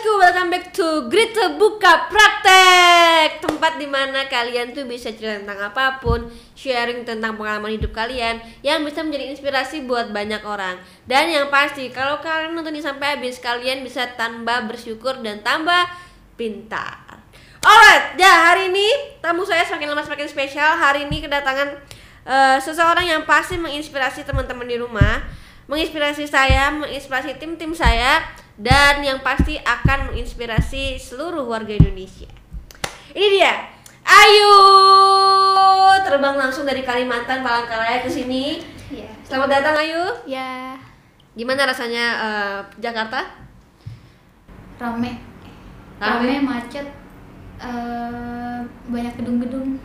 bosku, welcome back to Grit Buka Praktek. Tempat di mana kalian tuh bisa cerita tentang apa pun Sharing tentang pengalaman hidup kalian Yang bisa menjadi inspirasi buat banyak orang. Dan yang pasti, kalau kalian nonton ini sampai habis Kalian bisa tambah bersyukur dan tambah pintar. Alright, ya hari ini tamu saya semakin lama semakin spesial. Hari ini kedatangan eh, seseorang yang pasti menginspirasi teman-teman di rumah menginspirasi saya, menginspirasi tim-tim saya, dan yang pasti akan menginspirasi seluruh warga Indonesia. Ini dia, Ayu terbang langsung dari Kalimantan Palangkaraya ke sini. Iya. Selamat datang Ayu. Ya, Gimana rasanya eh, Jakarta? rame. Rame? Rame, macet. eh, banyak gedung-gedung.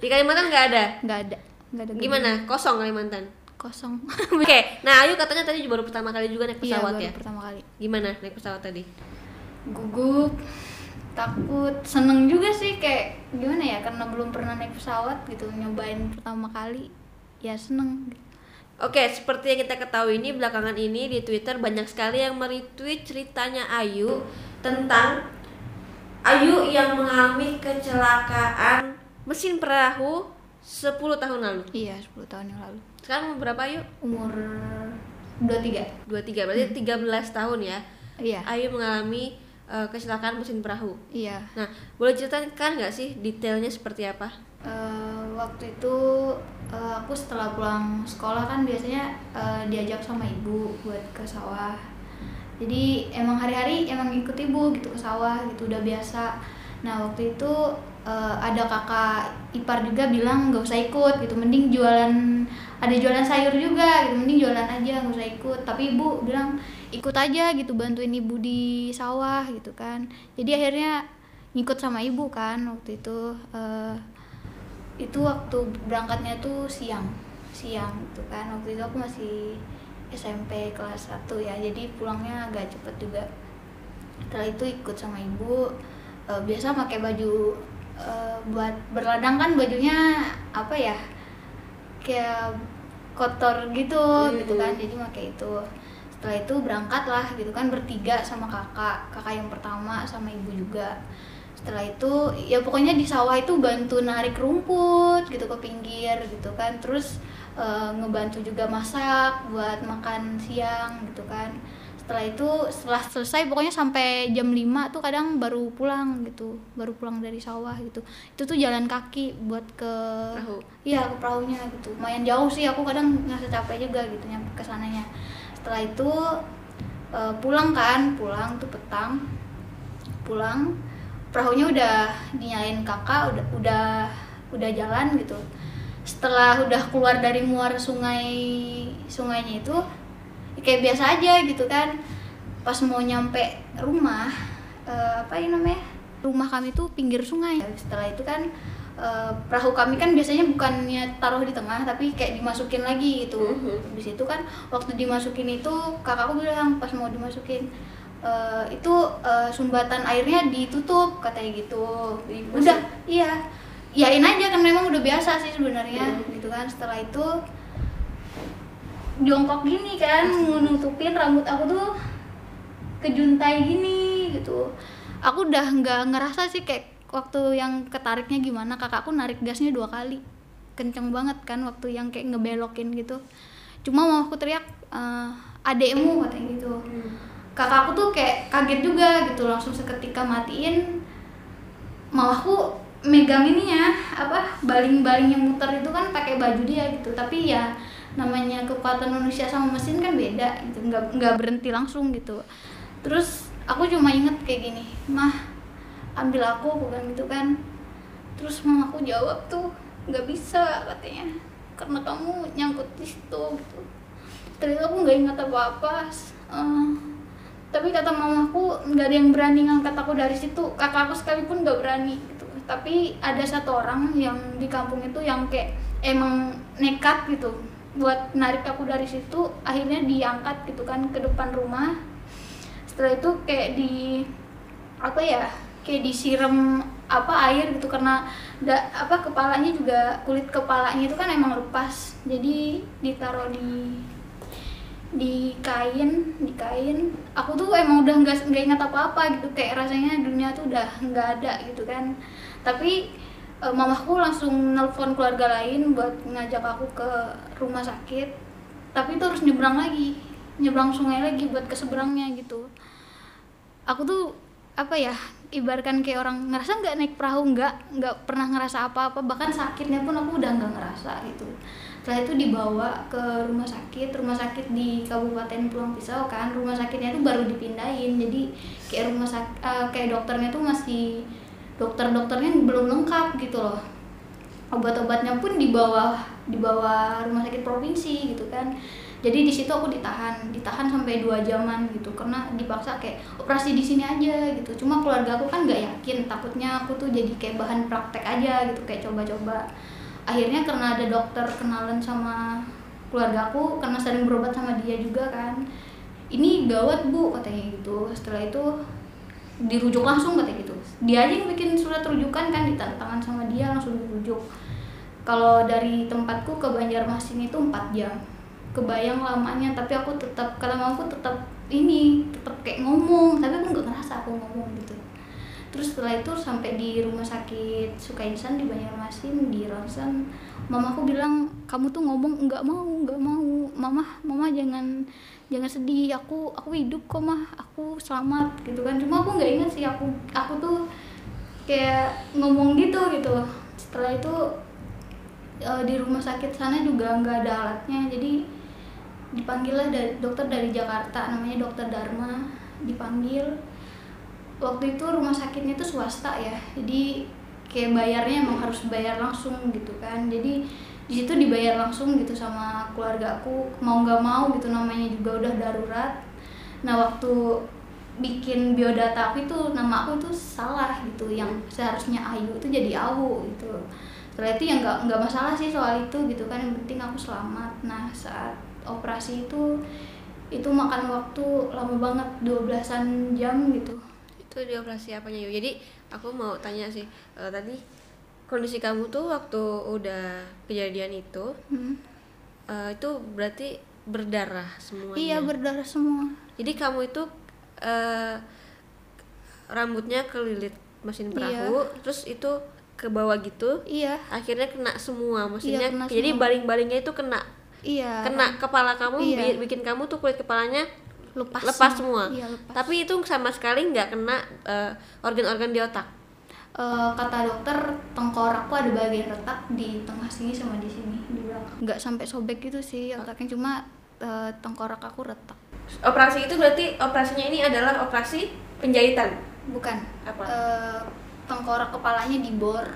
Di Kalimantan nggak ada. Nggak ada. Nggak ada gedung. Gimana? Kosong Kalimantan. Kosong. Oke, nah Ayu katanya tadi baru pertama kali juga naik Iya, pesawat baru ya. pertama kali. Gimana naik pesawat tadi? Gugup, takut, seneng juga sih kayak gimana ya karena belum pernah naik pesawat gitu nyobain pertama kali ya seneng Oke, seperti yang kita ketahui ini belakangan ini di Twitter banyak sekali yang meretweet ceritanya Ayu tentang Ayu yang mengalami kecelakaan mesin perahu 10 tahun lalu. iya 10 tahun yang lalu Sekarang umur berapa Ayu? umur 23 23, berarti 13 tahun ya. iya Ayu mengalami eh, kecelakaan mesin perahu. iya Nah, boleh ceritakan nggak sih detailnya seperti apa? Eh, waktu itu eh, aku setelah pulang sekolah kan biasanya eh, diajak sama ibu buat ke sawah jadi emang hari-hari emang ikut ibu gitu ke sawah gitu udah biasa nah waktu itu eh, ada kakak ipar juga bilang nggak usah ikut gitu mending jualan ada jualan sayur juga gitu mending jualan aja nggak usah ikut. Tapi ibu bilang ikut aja gitu bantuin ibu di sawah gitu kan. Jadi akhirnya ngikut sama ibu kan waktu itu eh, itu waktu berangkatnya tuh siang siang gitu kan. Waktu itu aku masih SMP kelas 1 ya jadi pulangnya agak cepet juga. Setelah itu ikut sama ibu eh, biasa pakai baju eh, buat berladang kan bajunya apa ya kayak kotor gitu gitu kan. Jadi pakai itu. Setelah itu berangkat lah gitu kan bertiga sama kakak kakak yang pertama sama ibu juga. Setelah itu ya pokoknya di sawah itu bantu narik rumput gitu ke pinggir gitu kan. Terus eh, ngebantu juga masak buat makan siang gitu kan setelah itu setelah selesai pokoknya sampai jam 5 tuh kadang baru pulang gitu. Baru pulang dari sawah gitu. Itu tuh jalan kaki buat ke Perahu. iya ke perahunya gitu. Lumayan jauh sih aku kadang ngerasa capek juga gitu nyampe ke sananya. Setelah itu eh, pulang kan pulang tuh petang. Pulang perahunya udah dinyalain kakak udah udah udah jalan gitu. Setelah udah keluar dari muara sungai sungainya itu kayak biasa aja gitu kan. Pas mau nyampe rumah eh, apa ini namanya? Rumah kami tuh pinggir sungai. Setelah itu kan eh, perahu kami kan biasanya bukannya taruh di tengah tapi kayak dimasukin lagi gitu. Mhm. di situ kan waktu dimasukin itu kakakku bilang pas mau dimasukin "Eh, itu eh, sumbatan airnya ditutup katanya gitu. Udah iya. Yain aja kan memang udah biasa sih sebenarnya Mhm. gitu kan. Setelah itu jongkok gini kan nutupin rambut aku tuh kejuntai gini gitu. Aku udah nggak ngerasa sih kayak waktu yang ketariknya gimana kakakku narik gasnya dua kali. Kenceng banget kan waktu yang kayak ngebelokin gitu. Cuma mau aku teriak "Eh, adekmu katanya gitu. kakakku tuh kayak kaget juga gitu langsung seketika matiin. Malah aku megang ininya apa baling-baling yang muter itu kan pakai baju dia gitu. Tapi ya namanya kekuatan manusia sama mesin kan beda gitu. Nggak nggak berhenti langsung gitu. Terus aku cuma inget kayak gini mah ambil aku aku bilang gitu kan. Terus mamaku jawab tuh nggak bisa katanya. Karena kamu nyangkut di situ gitu. Terus aku nggak ingat apa apa tapi kata mamaku nggak ada yang berani ngangkat aku dari situ. Kakakku sekalipun nggak berani gitu. Tapi ada satu orang yang di kampung itu yang kayak emang nekat gitu buat narik aku dari situ akhirnya diangkat gitu kan ke depan rumah. Setelah itu kayak di apa ya kayak disiram apa air gitu karena da, apa kepalanya juga kulit kepalanya itu kan emang lepas. Jadi ditaruh di di kain di kain. Aku tuh emang udah nggak nggak ingat apa apa gitu kayak rasanya dunia tuh udah nggak ada gitu kan. Tapi e, mamaku langsung nelpon keluarga lain buat ngajak aku ke rumah sakit tapi itu harus nyebrang lagi nyebrang sungai lagi buat ke seberangnya gitu. Aku tuh apa ya ibaratkan kayak orang ngerasa nggak naik perahu nggak nggak pernah ngerasa apa-apa bahkan sakitnya pun aku udah nggak ngerasa gitu. Setelah itu dibawa ke rumah sakit rumah sakit di Kabupaten Pulang Pisau kan rumah sakitnya itu baru dipindahin jadi kayak rumah sakit uh, kayak dokternya tuh masih dokter-dokternya belum lengkap gitu loh obat-obatnya pun di bawah di bawah rumah sakit provinsi gitu kan. Jadi di situ aku ditahan ditahan sampai dua jaman gitu. Karena dipaksa kayak operasi di sini aja gitu. Cuma keluarga aku kan nggak yakin. Takutnya aku tuh jadi kayak bahan praktek aja gitu kayak coba-coba. Akhirnya karena ada dokter kenalan sama keluarga aku karena sering berobat sama dia juga kan. Ini gawat bu katanya gitu. Setelah itu dirujuk langsung katanya gitu. Dia aja yang bikin surat rujukan kan ditanda tangan sama dia langsung dirujuk. Kalau dari tempatku ke Banjarmasin itu 4 jam. Kebayang lamanya tapi aku tetap kalau aku tetap ini tetap kayak ngomong tapi aku nggak ngerasa aku ngomong gitu. Terus setelah itu sampai di rumah sakit Sukaisan di Banjarmasin di ronsen mamaku bilang kamu tuh ngomong nggak mau nggak mau. Mama mama jangan jangan sedih aku aku hidup kok mah. Aku selamat gitu kan. Cuma aku nggak ingat sih aku aku tuh kayak ngomong gitu gitu setelah itu e, di rumah sakit sana juga nggak ada alatnya. Jadi dipanggil lah dari dokter dari Jakarta namanya dokter Dharma dipanggil. Waktu itu rumah sakitnya itu swasta ya. Jadi kayak bayarnya emang harus bayar langsung gitu kan. Jadi di situ dibayar langsung gitu sama keluarga aku mau nggak mau gitu namanya juga udah darurat. Nah waktu bikin biodata aku itu nama aku itu salah gitu yang seharusnya Ayu itu jadi Awu gitu. Setelah itu ya nggak nggak masalah sih soal itu gitu kan yang penting aku selamat. Nah saat operasi itu itu makan waktu lama banget 12an jam gitu. Itu di operasi apanya yuk jadi aku mau tanya sih uh, tadi kondisi kamu tuh waktu udah kejadian itu hmm. uh, itu berarti berdarah semuanya iya berdarah semua jadi kamu itu uh, rambutnya kelilit mesin iya. perahu iya. terus itu ke bawah gitu iya akhirnya kena semua maksudnya iya, kena jadi baling-balingnya itu kena iya kena kepala kamu iya. bikin kamu tuh kulit kepalanya lepas lepas semua, semua. Iya, lepas. tapi itu sama sekali nggak kena uh, organ-organ di otak uh, kata dokter tengkorakku ada bagian retak di tengah sini sama di sini di belakang. Nggak sampai sobek gitu sih otaknya. Cuma uh, tengkorak aku retak. Operasi itu berarti operasinya ini adalah operasi penjahitan? Bukan. Apa? Uh, tengkorak kepalanya dibor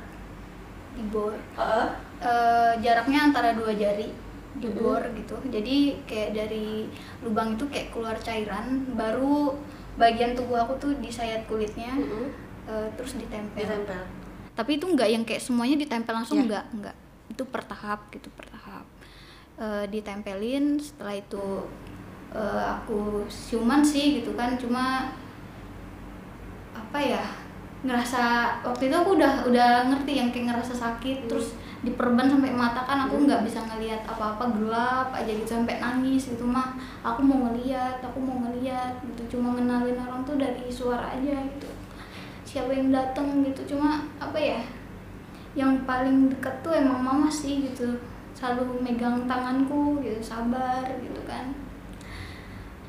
dibor uh. Uh, jaraknya antara dua jari dibor mm gitu. Jadi kayak dari lubang itu kayak keluar cairan baru bagian tubuh aku tuh disayat kulitnya. -hmm. Uh, terus ditempel. ditempel. Tapi itu enggak yang kayak semuanya ditempel langsung yeah. enggak enggak itu pertahap gitu pertahap uh, ditempelin setelah itu uh, aku siuman sih gitu kan. Cuma apa ya ngerasa waktu itu aku udah udah ngerti yang kayak ngerasa sakit. Mm. terus diperban sampai mata kan aku nggak bisa ngelihat apa-apa gelap aja gitu sampai nangis gitu. Mah aku mau ngeliat aku mau ngeliat gitu. Cuma ngenalin orang tuh dari suara aja gitu siapa yang datang gitu. Cuma apa ya yang paling deket tuh emang mama sih gitu. Selalu megang tanganku gitu sabar gitu kan.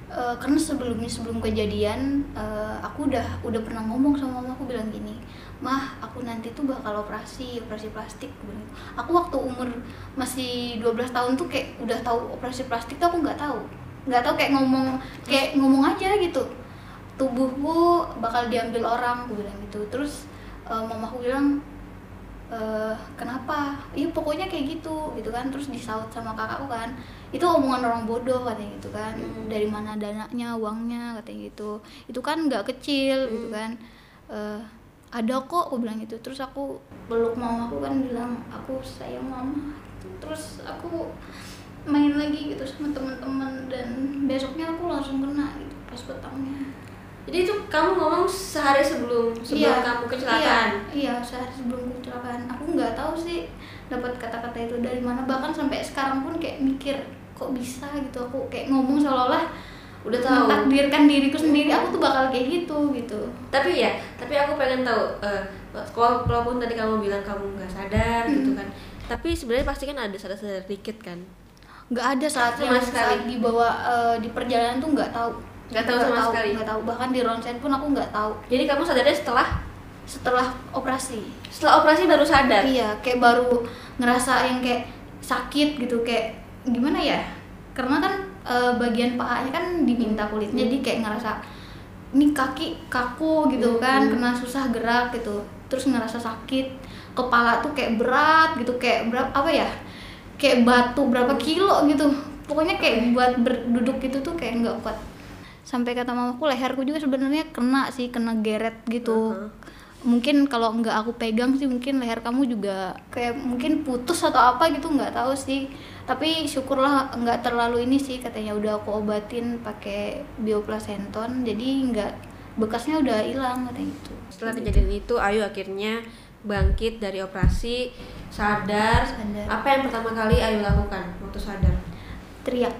E, karena sebelumnya sebelum kejadian e, aku udah udah pernah ngomong sama mama aku bilang gini mah aku nanti tuh bakal operasi operasi plastik. Aku waktu umur masih 12 tahun tuh kayak udah tahu operasi plastik tuh aku nggak tahu. Nggak tahu kayak ngomong kayak ngomong aja gitu tubuhku bakal diambil orang aku bilang gitu. Terus uh, mamaku bilang e, kenapa? Iya pokoknya kayak gitu gitu kan. Terus disaut sama kakakku kan. Itu omongan orang bodoh katanya gitu kan. Hmm. dari mana dananya uangnya katanya gitu. Itu kan nggak kecil gitu hmm. gitu kan. Uh, ada kok aku bilang gitu. Terus aku peluk mama aku kan bilang aku sayang mama. Terus aku main lagi gitu sama teman-teman dan besoknya aku langsung kena gitu pas petangnya jadi itu kamu ngomong sehari sebelum sebelum iya, kamu kecelakaan? Iya, iya sehari sebelum kecelakaan. Aku nggak tahu sih dapat kata-kata itu dari mana. Bahkan sampai sekarang pun kayak mikir kok bisa gitu? Aku kayak ngomong seolah-olah Udah tahu. mentakdirkan diriku sendiri. Aku tuh bakal kayak gitu gitu. Tapi ya tapi aku pengen tahu eh, kalau walaupun tadi kamu bilang kamu nggak sadar gitu Hmm. kan tapi sebenarnya pasti kan ada sadar-sadar dikit kan? Nggak ada saat yang sekali. saat dibawa eh, di perjalanan tuh nggak tahu Nggak tahu sama sekali. nggak tahu. Bahkan di ronsen pun aku nggak tahu. Jadi kamu sadarnya setelah setelah operasi. Setelah operasi baru sadar? Iya kayak baru ngerasa yang kayak sakit gitu kayak gimana ya? Karena kan eh, bagian pahanya kan diminta kulitnya jadi kayak ngerasa ini kaki kaku gitu kan Hmm. kena susah gerak gitu. Terus ngerasa sakit kepala tuh kayak berat gitu kayak berapa apa ya? Kayak batu berapa kilo gitu. Pokoknya kayak buat berduduk gitu tuh kayak nggak kuat sampai kata mamaku leherku juga sebenarnya kena sih kena geret gitu. Uh-huh. mungkin kalau nggak aku pegang sih mungkin leher kamu juga kayak mungkin putus atau apa gitu nggak tahu sih. Tapi syukurlah nggak terlalu ini sih katanya udah aku obatin pakai bioplacenton jadi nggak bekasnya udah hilang katanya gitu. Setelah kejadian itu Ayu akhirnya bangkit dari operasi sadar. Sadar. apa yang pertama kali Ayu lakukan waktu sadar? Teriak.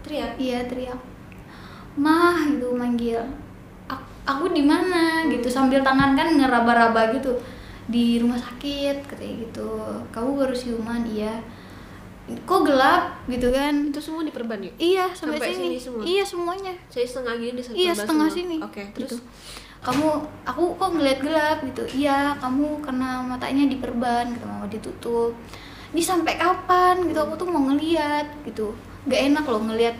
Teriak? Iya teriak mah gitu manggil. Aku, aku di mana gitu sambil tangan kan ngeraba-raba gitu. Di rumah sakit katanya gitu. Kamu baru siuman iya. Kok gelap gitu kan. Itu semua diperban yuk iya sampai, Sampai sini, sini semua? iya semuanya. Saya setengah gini di iya setengah sini oke gitu. terus? Kamu aku kok ngeliat gelap gitu. Iya kamu kena matanya diperban gitu mau ditutup. Ini sampai kapan gitu? Aku tuh mau ngeliat gitu. Nggak enak loh ngeliat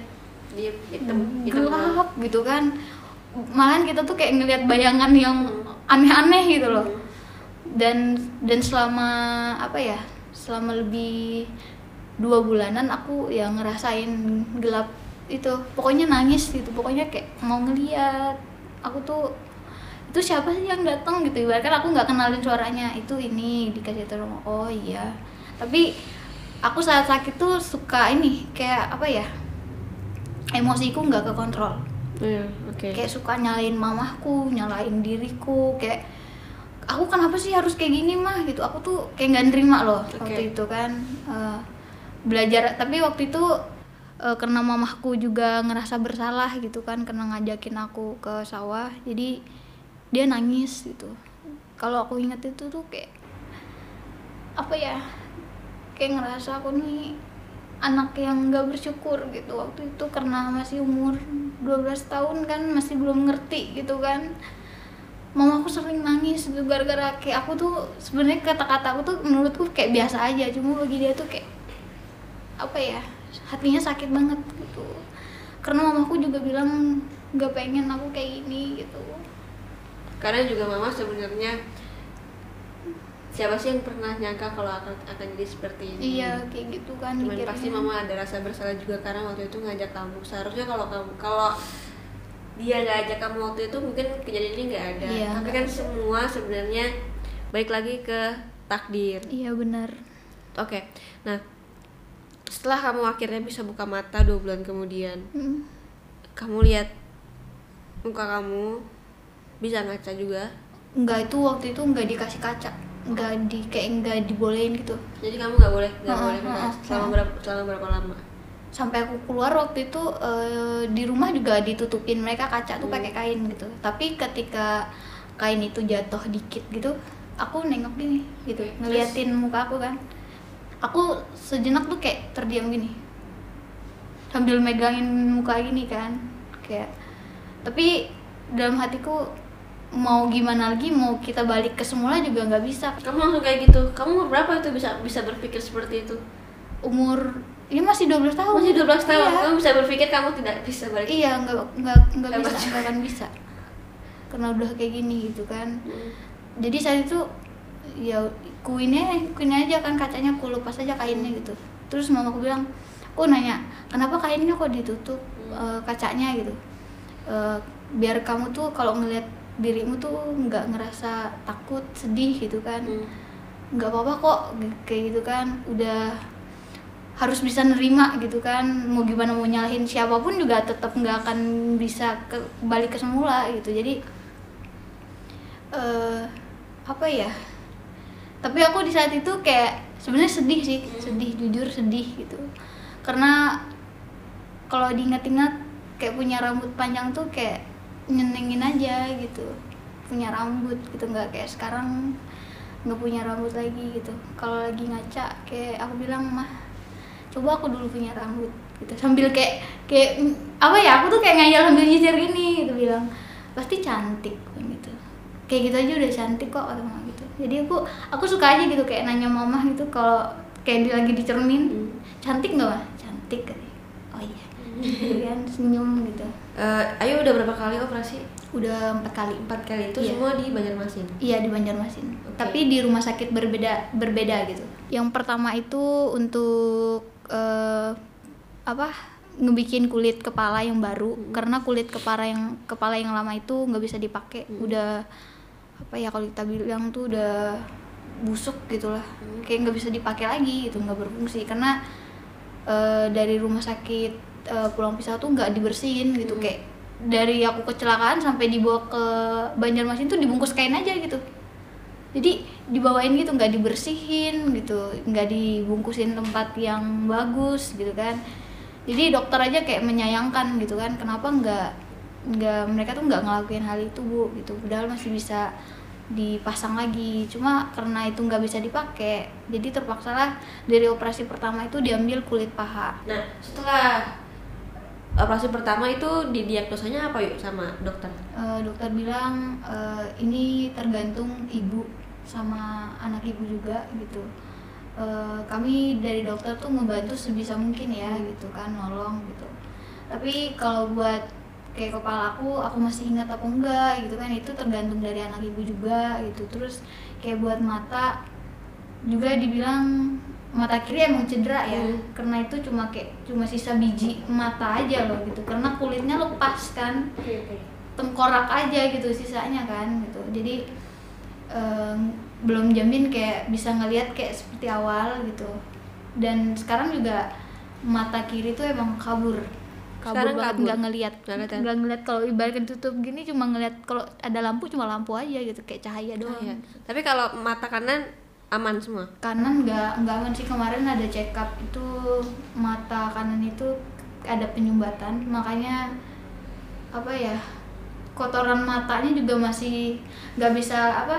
dia hitam hitam gelap gitu kan. Malahan kita tuh kayak ngeliat bayangan yang aneh-aneh gitu loh. Dan dan selama apa ya selama lebih dua bulanan aku ya ngerasain gelap itu. Pokoknya nangis gitu pokoknya kayak mau ngeliat. Aku tuh itu siapa sih yang datang gitu. Ibaratkan aku nggak kenalin suaranya. Itu ini dikasih tahu. Oh iya. Tapi aku saat sakit tuh suka ini kayak apa ya emosiku nggak kekontrol. Iya, oke. Kayak suka nyalain mamahku nyalain diriku kayak aku kenapa sih harus kayak gini mah? Gitu. Aku tuh kayak nggak nerima loh Oke. waktu itu kan Eh, belajar. Tapi waktu itu eh, karena mamahku juga ngerasa bersalah gitu kan karena ngajakin aku ke sawah jadi dia nangis gitu. Kalau aku inget itu tuh kayak apa ya kayak ngerasa aku nih anak yang nggak bersyukur gitu. Waktu itu karena masih umur 12 tahun kan masih belum ngerti gitu kan. Mama aku sering nangis gitu gara-gara kayak aku tuh sebenarnya kata-kata aku tuh menurutku kayak biasa aja. Cuma bagi dia tuh kayak apa ya hatinya sakit banget gitu. Karena mamaku juga bilang nggak pengen aku kayak gini gitu. Karena juga mama sebenarnya siapa sih yang pernah nyangka kalau akan akan jadi seperti ini? Iya kayak gitu kan cuman mikirnya. pasti mama ada rasa bersalah juga karena waktu itu ngajak kamu. Seharusnya kalau kamu kalau dia nggak ajak kamu waktu itu mungkin kejadian ini nggak ada. Iya, tapi kan semua sebenarnya baik lagi ke takdir. Iya benar. Oke nah setelah kamu akhirnya bisa buka mata dua bulan kemudian Mm. kamu lihat muka kamu bisa ngaca juga? Nggak itu waktu itu nggak dikasih kaca nggak di kayak nggak dibolehin gitu. Jadi kamu nggak boleh nggak boleh ngaca. selama berapa selama berapa lama? Sampai aku keluar waktu itu eh, di rumah juga ditutupin. Mereka kaca tuh Hmm. pakai kain gitu. Tapi ketika kain itu jatuh dikit gitu aku nengok gini gitu Oke, ngeliatin muka aku kan. Aku sejenak tuh kayak terdiam gini. Sambil megangin muka gini kan kayak. Tapi dalam hatiku mau gimana lagi mau kita balik ke semula juga nggak bisa. Kamu langsung kayak gitu. Kamu umur berapa itu bisa bisa berpikir seperti itu? Umur ini masih 12 tahun. Masih 12 tahun. Iya. kamu bisa berpikir kamu tidak bisa balik. Iya nggak nggak nggak bisa nggak akan bisa. Karena udah kayak gini gitu kan. Hmm. jadi saat itu ya kuinnya kuinnya aja kan kacanya aku lepas aja kainnya gitu. Terus mamaku bilang aku nanya kenapa kainnya kok ditutup eh, kacanya gitu? Eh, biar kamu tuh kalau ngelihat dirimu tuh nggak ngerasa takut sedih gitu kan. Hmm. nggak apa-apa kok kayak gitu kan. Udah harus bisa nerima gitu kan mau gimana mau nyalahin siapa pun juga tetap nggak akan bisa ke, balik ke semula gitu. Jadi eh apa ya? Tapi aku di saat itu kayak sebenarnya sedih sih sedih jujur sedih gitu. Karena kalau diingat-ingat kayak punya rambut panjang tuh kayak nyenengin aja gitu. Punya rambut gitu nggak kayak sekarang nggak punya rambut lagi gitu. Kalau lagi ngaca kayak aku bilang mah coba aku dulu punya rambut gitu. Sambil kayak kayak apa ya aku tuh kayak ngayal sambil nyisir gini gitu bilang pasti cantik gitu. Kayak gitu aja udah cantik kok kata mama gitu. Jadi aku aku suka aja gitu kayak nanya mama gitu kalau kayak dia lagi dicermin Hmm. cantik nggak mah? Cantik oh iya. Gitu kan senyum gitu Eh, Ayu udah berapa kali operasi? udah empat kali Empat kali itu Iya. semua di Banjarmasin. Iya di Banjarmasin. Oke. Tapi di rumah sakit berbeda berbeda gitu. Yang pertama itu untuk eh, apa? ngebikin kulit kepala yang baru karena kulit kepala yang kepala yang lama itu nggak bisa dipakai udah apa ya kalau kita bilang tuh udah busuk gitulah kayak nggak bisa dipakai lagi gitu nggak berfungsi karena eh, dari rumah sakit eh, Pulang Pisau tuh nggak dibersihin gitu. Hmm. kayak dari aku kecelakaan sampai dibawa ke Banjarmasin tuh dibungkus kain aja gitu. Jadi dibawain gitu nggak dibersihin gitu nggak dibungkusin tempat yang bagus gitu kan. Jadi dokter aja kayak menyayangkan gitu kan kenapa nggak nggak mereka tuh nggak ngelakuin hal itu bu gitu. Padahal masih bisa dipasang lagi. Cuma karena itu nggak bisa dipakai jadi terpaksalah dari operasi pertama itu diambil kulit paha. Nah, setelah operasi pertama itu didiagnosanya apa yuk sama dokter? Eh, dokter bilang eh, ini tergantung ibu sama anak ibu juga gitu. Eh, kami dari dokter tuh ngebantu sebisa mungkin ya gitu kan nolong gitu. Tapi kalau buat kayak kepala aku aku masih ingat apa enggak gitu kan itu tergantung dari anak ibu juga gitu. Terus kayak buat mata juga dibilang mata kiri emang cedera ya. Hmm. karena itu cuma kayak cuma sisa biji mata aja loh gitu. Karena kulitnya lepas kan. Tengkorak aja gitu sisanya kan gitu. Jadi em, belum jamin kayak bisa ngelihat kayak seperti awal gitu. Dan sekarang juga mata kiri tuh emang kabur. Kabur Sekarang banget. nggak ngelihat Nggak ya? nggak ngelihat. Kalau ibaratkan tutup gini cuma ngelihat kalau ada lampu cuma lampu aja gitu kayak cahaya doang. Oh, iya. Tapi kalau mata kanan aman semua. kanan nggak nggak aman sih kemarin ada check up itu mata kanan itu ada penyumbatan makanya apa ya kotoran matanya juga masih nggak bisa apa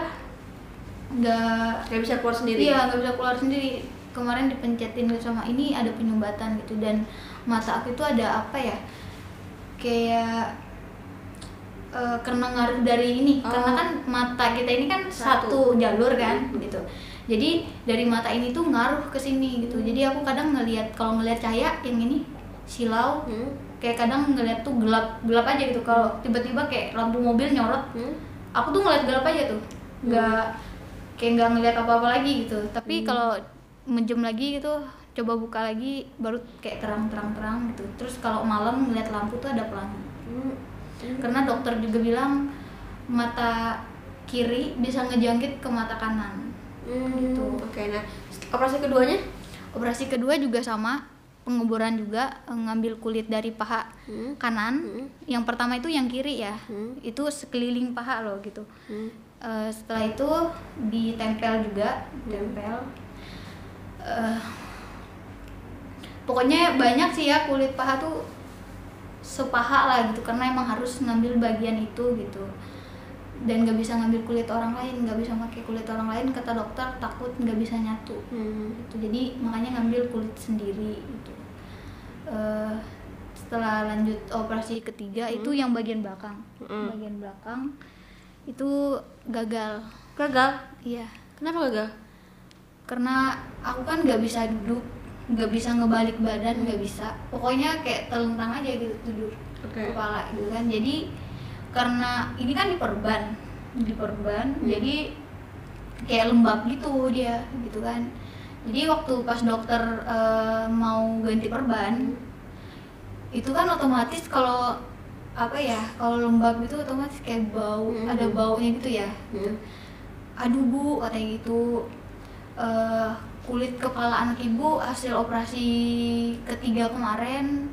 nggak Kayak bisa keluar sendiri. iya nggak bisa keluar sendiri kemarin dipencetin sama ini ada penyumbatan gitu dan mata aku itu ada apa ya kayak eh, karena ngaruh dari ini Oh. karena kan mata kita ini kan Satu. satu, jalur kan gitu jadi dari mata ini tuh ngaruh ke sini gitu. Jadi aku kadang ngelihat kalau ngelihat cahaya yang ini silau Hmm. kayak kadang ngelihat tuh gelap gelap aja gitu. Kalau tiba-tiba kayak lampu mobil nyorot Hmm. aku tuh ngeliat gelap aja tuh. Nggak kayak nggak ngeliat apa-apa lagi gitu. Tapi kalau menjem lagi gitu coba buka lagi baru kayak terang-terang-terang gitu. Terus kalau malam ngeliat lampu tuh ada pelangi. Hmm. karena dokter juga bilang mata kiri bisa ngejangkit ke mata kanan Hmm, Gitu. Oke, nah operasi keduanya? operasi kedua juga sama pengeboran juga eh, ngambil kulit dari paha Hmm. kanan Hmm. yang pertama itu yang kiri ya Hmm. itu sekeliling paha loh gitu Hmm. Eh, setelah itu ditempel juga tempel Eh, pokoknya banyak sih ya kulit paha tuh sepaha lah gitu karena emang harus ngambil bagian itu gitu dan nggak bisa ngambil kulit orang lain nggak bisa pakai kulit orang lain kata dokter takut nggak bisa nyatu Hmm. gitu jadi makanya ngambil kulit sendiri gitu Eh, setelah lanjut operasi ketiga itu yang bagian belakang Hmm. bagian belakang itu gagal Gagal. iya Kenapa gagal? karena aku kan nggak bisa duduk nggak bisa ngebalik badan nggak bisa pokoknya kayak telentang aja gitu tidur Oke. kepala gitu kan jadi karena ini kan diperban diperban Hmm. jadi kayak lembab gitu dia gitu kan jadi waktu pas dokter eh, mau ganti perban itu kan otomatis kalau apa ya kalau lembab itu otomatis kayak bau Hmm. ada baunya gitu ya gitu Hmm. aduh bu katanya gitu eh, kulit kepala anak ibu hasil operasi ketiga kemarin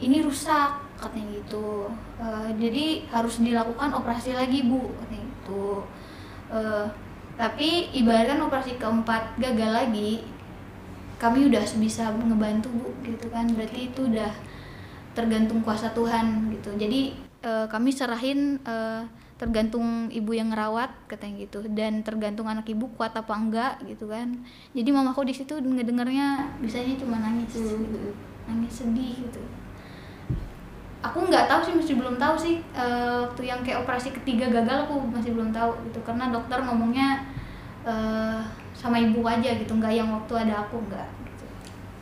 ini rusak katanya gitu. Eh, jadi harus dilakukan operasi lagi bu katanya gitu. Eh, tapi ibaratkan operasi keempat gagal lagi kami udah sebisa ngebantu bu gitu kan. Berarti itu udah tergantung kuasa Tuhan gitu. Jadi eh, kami serahin eh, tergantung ibu yang ngerawat katanya gitu. Dan tergantung anak ibu kuat apa enggak gitu kan. Jadi mamaku di situ ngedengarnya bisanya cuma nangis gitu nangis sedih gitu aku nggak tahu sih masih belum tahu sih eh, waktu yang kayak operasi ketiga gagal aku masih belum tahu gitu karena dokter ngomongnya eh, sama ibu aja gitu nggak yang waktu ada aku nggak gitu.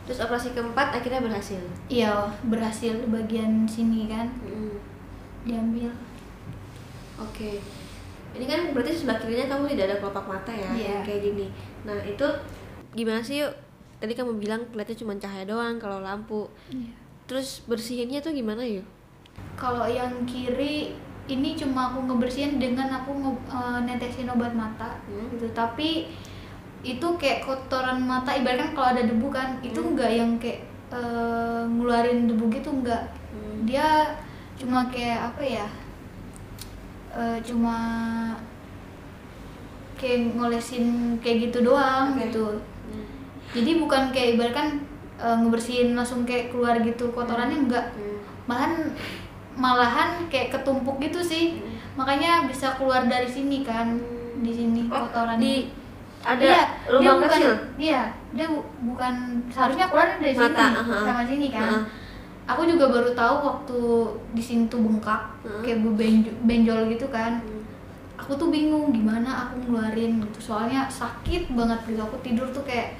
terus operasi keempat akhirnya berhasil iya berhasil bagian sini kan Mm. diambil Oke. Ini kan berarti sebelah kirinya kamu tidak ada kelopak mata ya, yang kayak gini. Nah itu gimana sih yuk? Tadi kamu bilang kelihatannya cuma cahaya doang kalau lampu. Iya. Terus bersihinnya tuh gimana yuk? kalau yang kiri ini cuma aku ngebersihin dengan aku nge- eh, netesin obat mata Hmm. gitu tapi itu kayak kotoran mata ibaratkan kalau ada debu kan itu enggak yang kayak eh, ngeluarin debu gitu enggak Hmm. dia cuma kayak apa ya eh, cuma kayak ngolesin kayak gitu doang Oke. gitu Hmm. jadi bukan kayak ibaratkan eh, ngebersihin langsung kayak keluar gitu kotorannya enggak Hmm. malahan malahan kayak ketumpuk gitu sih Hmm. makanya bisa keluar dari sini kan di sini Oh, kotoran di ada iya, dia lubang bukan, kecil. iya dia bu- bukan seharusnya keluar dari Mata, sini aha. sama sini kan Aha. aku juga baru tahu waktu di sini tuh bengkak Hmm. kayak benjol, benjol gitu kan Hmm. aku tuh bingung gimana aku ngeluarin gitu soalnya sakit banget gitu aku tidur tuh kayak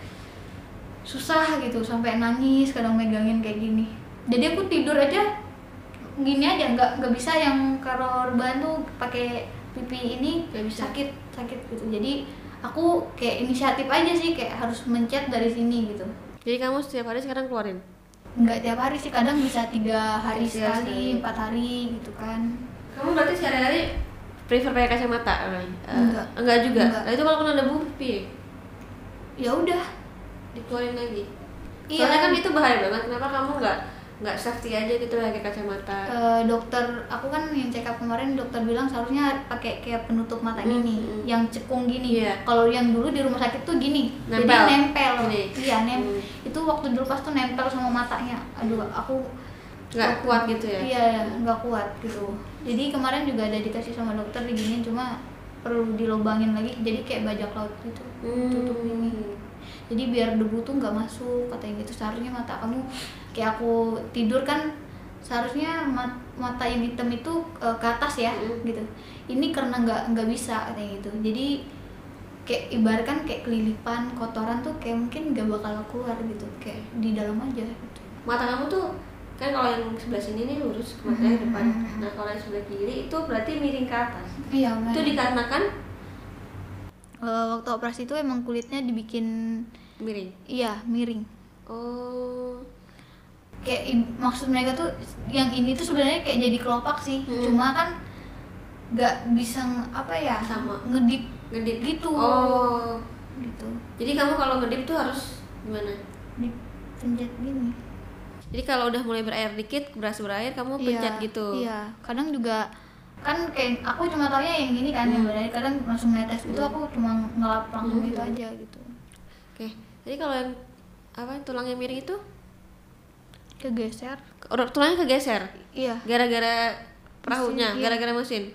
susah gitu sampai nangis kadang megangin kayak gini jadi aku tidur aja gini aja nggak nggak bisa yang kalau rebahan tuh pakai pipi ini Nggak bisa. sakit sakit gitu jadi aku kayak inisiatif aja sih kayak harus mencet dari sini gitu Jadi kamu setiap hari sekarang keluarin? nggak tiap hari sih kadang bisa tiga hari Tiga sekali sekali. empat hari gitu kan Kamu berarti sehari-hari prefer pakai kacamata? Eh, Enggak. enggak juga. Enggak. Nah itu kalau kena debu, piye? ya udah Dikeluarin lagi. Iya. Soalnya kan itu bahaya banget. Kenapa kamu nggak nggak safety aja gitu pakai kacamata? Eh, dokter aku kan yang check up kemarin dokter bilang seharusnya pakai kayak penutup mata Hmm, gini hmm. yang cekung gini Iya. kalau yang dulu di rumah sakit tuh gini Nempel. jadi nempel Gini. iya nem Hmm. itu waktu dilepas tuh nempel sama matanya aduh aku Nggak kuat gitu ya? iya nggak kuat gitu jadi kemarin juga ada dikasih sama dokter diginiin cuma perlu dilobangin lagi jadi kayak bajak laut gitu Hmm. tutup ini jadi biar debu tuh nggak masuk katanya gitu seharusnya mata kamu kayak aku tidur kan seharusnya mat- mata yang hitam itu eh, ke atas ya Mm. gitu ini karena nggak nggak bisa katanya gitu jadi kayak ibaratkan kayak kelilipan kotoran tuh kayak mungkin nggak bakal keluar gitu kayak di dalam aja gitu Mata kamu tuh kan kalau yang sebelah sini nih lurus ke matanya Hmm. depan. Nah kalau yang sebelah kiri itu berarti miring ke atas. iya Itu dikarenakan Eh, waktu operasi itu emang kulitnya dibikin miring. iya miring Oh. kayak maksud mereka tuh yang ini tuh sebenarnya kayak jadi kelopak sih Hmm. cuma kan nggak bisa apa ya Sama. ngedip Ngedip gitu Oh. gitu Jadi kamu kalau ngedip tuh harus gimana? dipencet gini Jadi kalau udah mulai berair dikit, beras berair, kamu pencet Iya, gitu. iya kadang juga kan kayak aku cuma taunya yang gini kan yang Hmm. berair kadang langsung netes gitu Hmm. aku cuma ngelap langsung Hmm. gitu aja gitu Oke. Jadi kalau yang apa tulang yang miring itu kegeser tulangnya kegeser iya gara-gara perahunya, iya. gara-gara mesin.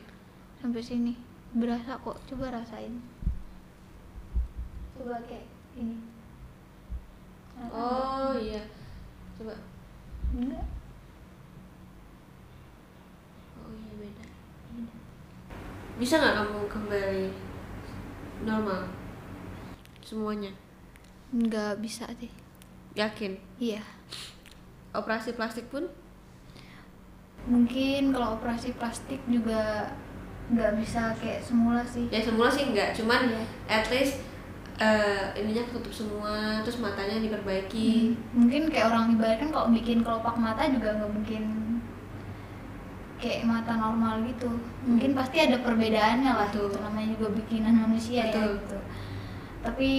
sampai sini berasa kok coba rasain coba kayak ini Oh iya. Coba. enggak Oh iya beda. Bisa nggak kamu kembali normal? Semuanya. Nggak bisa deh Yakin? iya Operasi plastik pun? mungkin kalau operasi plastik juga nggak bisa kayak semula sih Ya semula sih enggak, cuman Iya. at least eh, ininya ketutup semua, terus matanya diperbaiki. Hmm, mungkin kayak orang ibaratkan kalau bikin kelopak mata juga nggak mungkin kayak mata normal gitu mungkin pasti ada perbedaannya lah gitu namanya juga bikinan manusia ya Betul. gitu tapi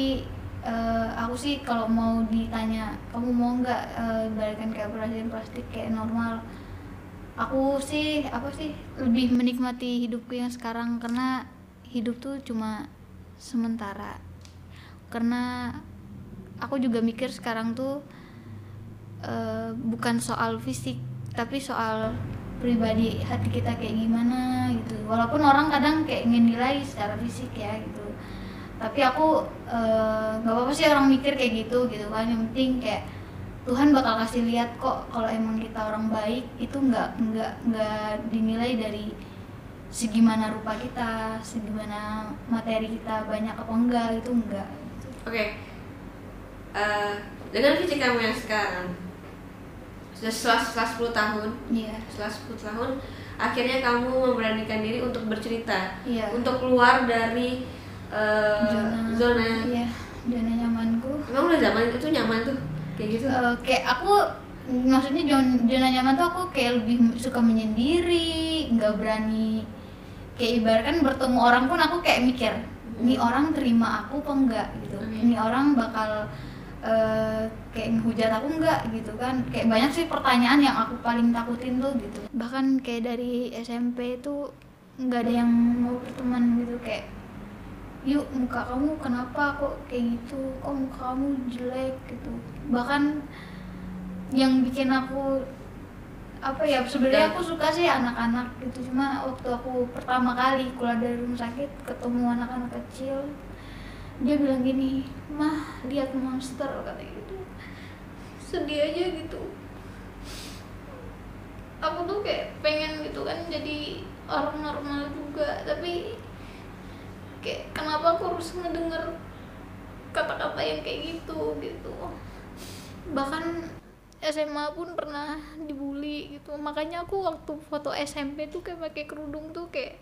eh, aku sih kalau mau ditanya kamu mau nggak eh, ibaratkan kayak operasi plastik kayak normal? Aku sih apa sih lebih menikmati hidupku yang sekarang karena hidup tuh cuma sementara. Karena aku juga mikir sekarang tuh eh, bukan soal fisik tapi soal pribadi hati kita kayak gimana gitu. Walaupun orang kadang kayak ingin nilai secara fisik ya gitu tapi aku eh, nggak apa-apa sih orang mikir kayak gitu gitu kan yang penting kayak Tuhan bakal kasih lihat kok kalau emang kita orang baik itu nggak nggak nggak dinilai dari segimana rupa kita segimana materi kita banyak apa enggak itu enggak Oke. Eh, dengan fisik kamu yang sekarang sudah setelah, setelah 10 tahun, iya setelah 10 tahun akhirnya kamu memberanikan diri untuk bercerita, Iya. untuk keluar dari eh, zona zona. iya zona nyamanku Emang udah zaman itu nyaman tuh kayak gitu? Eh, kayak aku maksudnya zona, zona nyaman tuh aku kayak lebih suka menyendiri nggak berani kayak ibaratkan bertemu orang pun aku kayak mikir ini orang terima aku apa enggak gitu Hmm. ini orang bakal eh, kayak ngehujat aku enggak gitu kan kayak banyak sih pertanyaan yang aku paling takutin tuh gitu bahkan kayak dari SMP itu nggak ada yang mau berteman gitu kayak yuk muka kamu kenapa kok kayak gitu? Kok muka kamu jelek gitu? Bahkan yang bikin aku apa ya sebenarnya aku suka sih anak-anak gitu. Cuma waktu aku pertama kali keluar dari rumah sakit ketemu anak-anak kecil dia bilang gini mah lihat monster kata gitu. Sedih aja gitu. Aku tuh kayak pengen gitu kan jadi orang normal juga. Tapi kayak kenapa aku harus ngedenger kata-kata yang kayak gitu? Gitu. Bahkan SMA pun pernah dibully gitu. Makanya aku waktu foto SMP tuh kayak pakai kerudung tuh kayak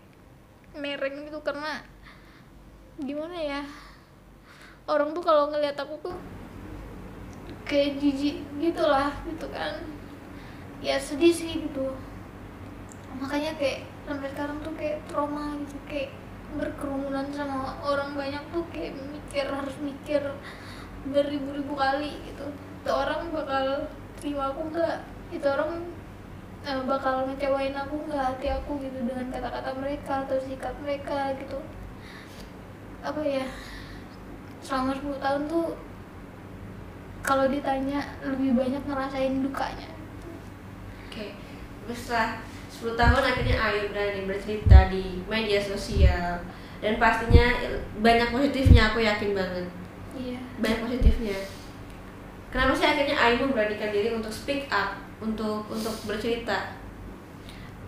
mereng gitu. Karena gimana ya orang tuh kalau ngeliat aku tuh kayak jijik gitulah gitu kan. Ya sedih sih gitu. Makanya kayak sampai sekarang tuh kayak trauma gitu kayak berkerumunan sama orang banyak tuh kayak mikir harus mikir beribu-ribu kali gitu. Itu orang bakal terima aku nggak? Itu orang eh, bakal ngecewain aku nggak? Hati aku gitu dengan kata-kata mereka atau sikap mereka gitu. Apa ya? Selama 10 tahun tuh kalau ditanya lebih banyak ngerasain dukanya. Oke, terus setelah 10 tahun akhirnya Ayu berani bercerita di media sosial. Dan pastinya banyak positifnya aku yakin banget. Iya. Banyak positifnya. Kenapa sih akhirnya Ayu memberanikan diri untuk speak up untuk untuk bercerita?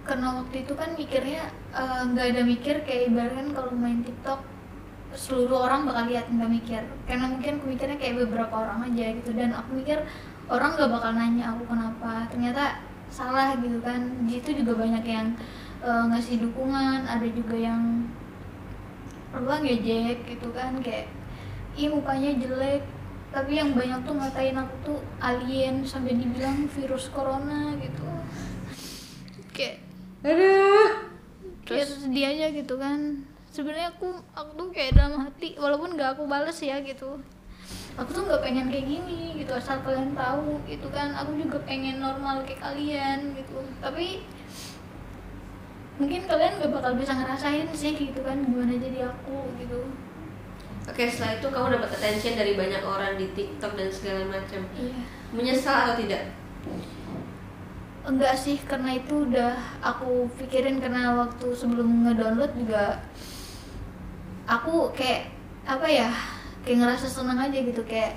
Karena waktu itu kan mikirnya eh, nggak ada mikir kayak ibaratkan kalau main TikTok seluruh orang bakal lihat nggak mikir. Karena mungkin aku mikirnya kayak beberapa orang aja gitu. Dan aku mikir orang nggak bakal nanya aku kenapa. Ternyata salah gitu kan. Di situ juga banyak yang eh, ngasih dukungan ada juga yang apa ngejek gitu kan kayak ih mukanya jelek. Tapi yang banyak tuh ngatain aku tuh alien sampai dibilang virus corona gitu. Kayak aduh. Kayak aja gitu kan. Sebenarnya aku aku tuh kayak dalam hati walaupun gak aku bales ya gitu aku tuh nggak pengen kayak gini gitu asal kalian tahu gitu kan. Aku juga pengen normal kayak kalian gitu. Tapi mungkin kalian gak bakal bisa ngerasain sih gitu kan gimana jadi aku gitu. Oke setelah itu kamu dapat attention dari banyak orang di TikTok dan segala macam. Iya. Menyesal atau tidak? Enggak sih karena itu udah aku pikirin karena waktu sebelum ngedownload juga aku kayak apa ya kayak ngerasa senang aja gitu kayak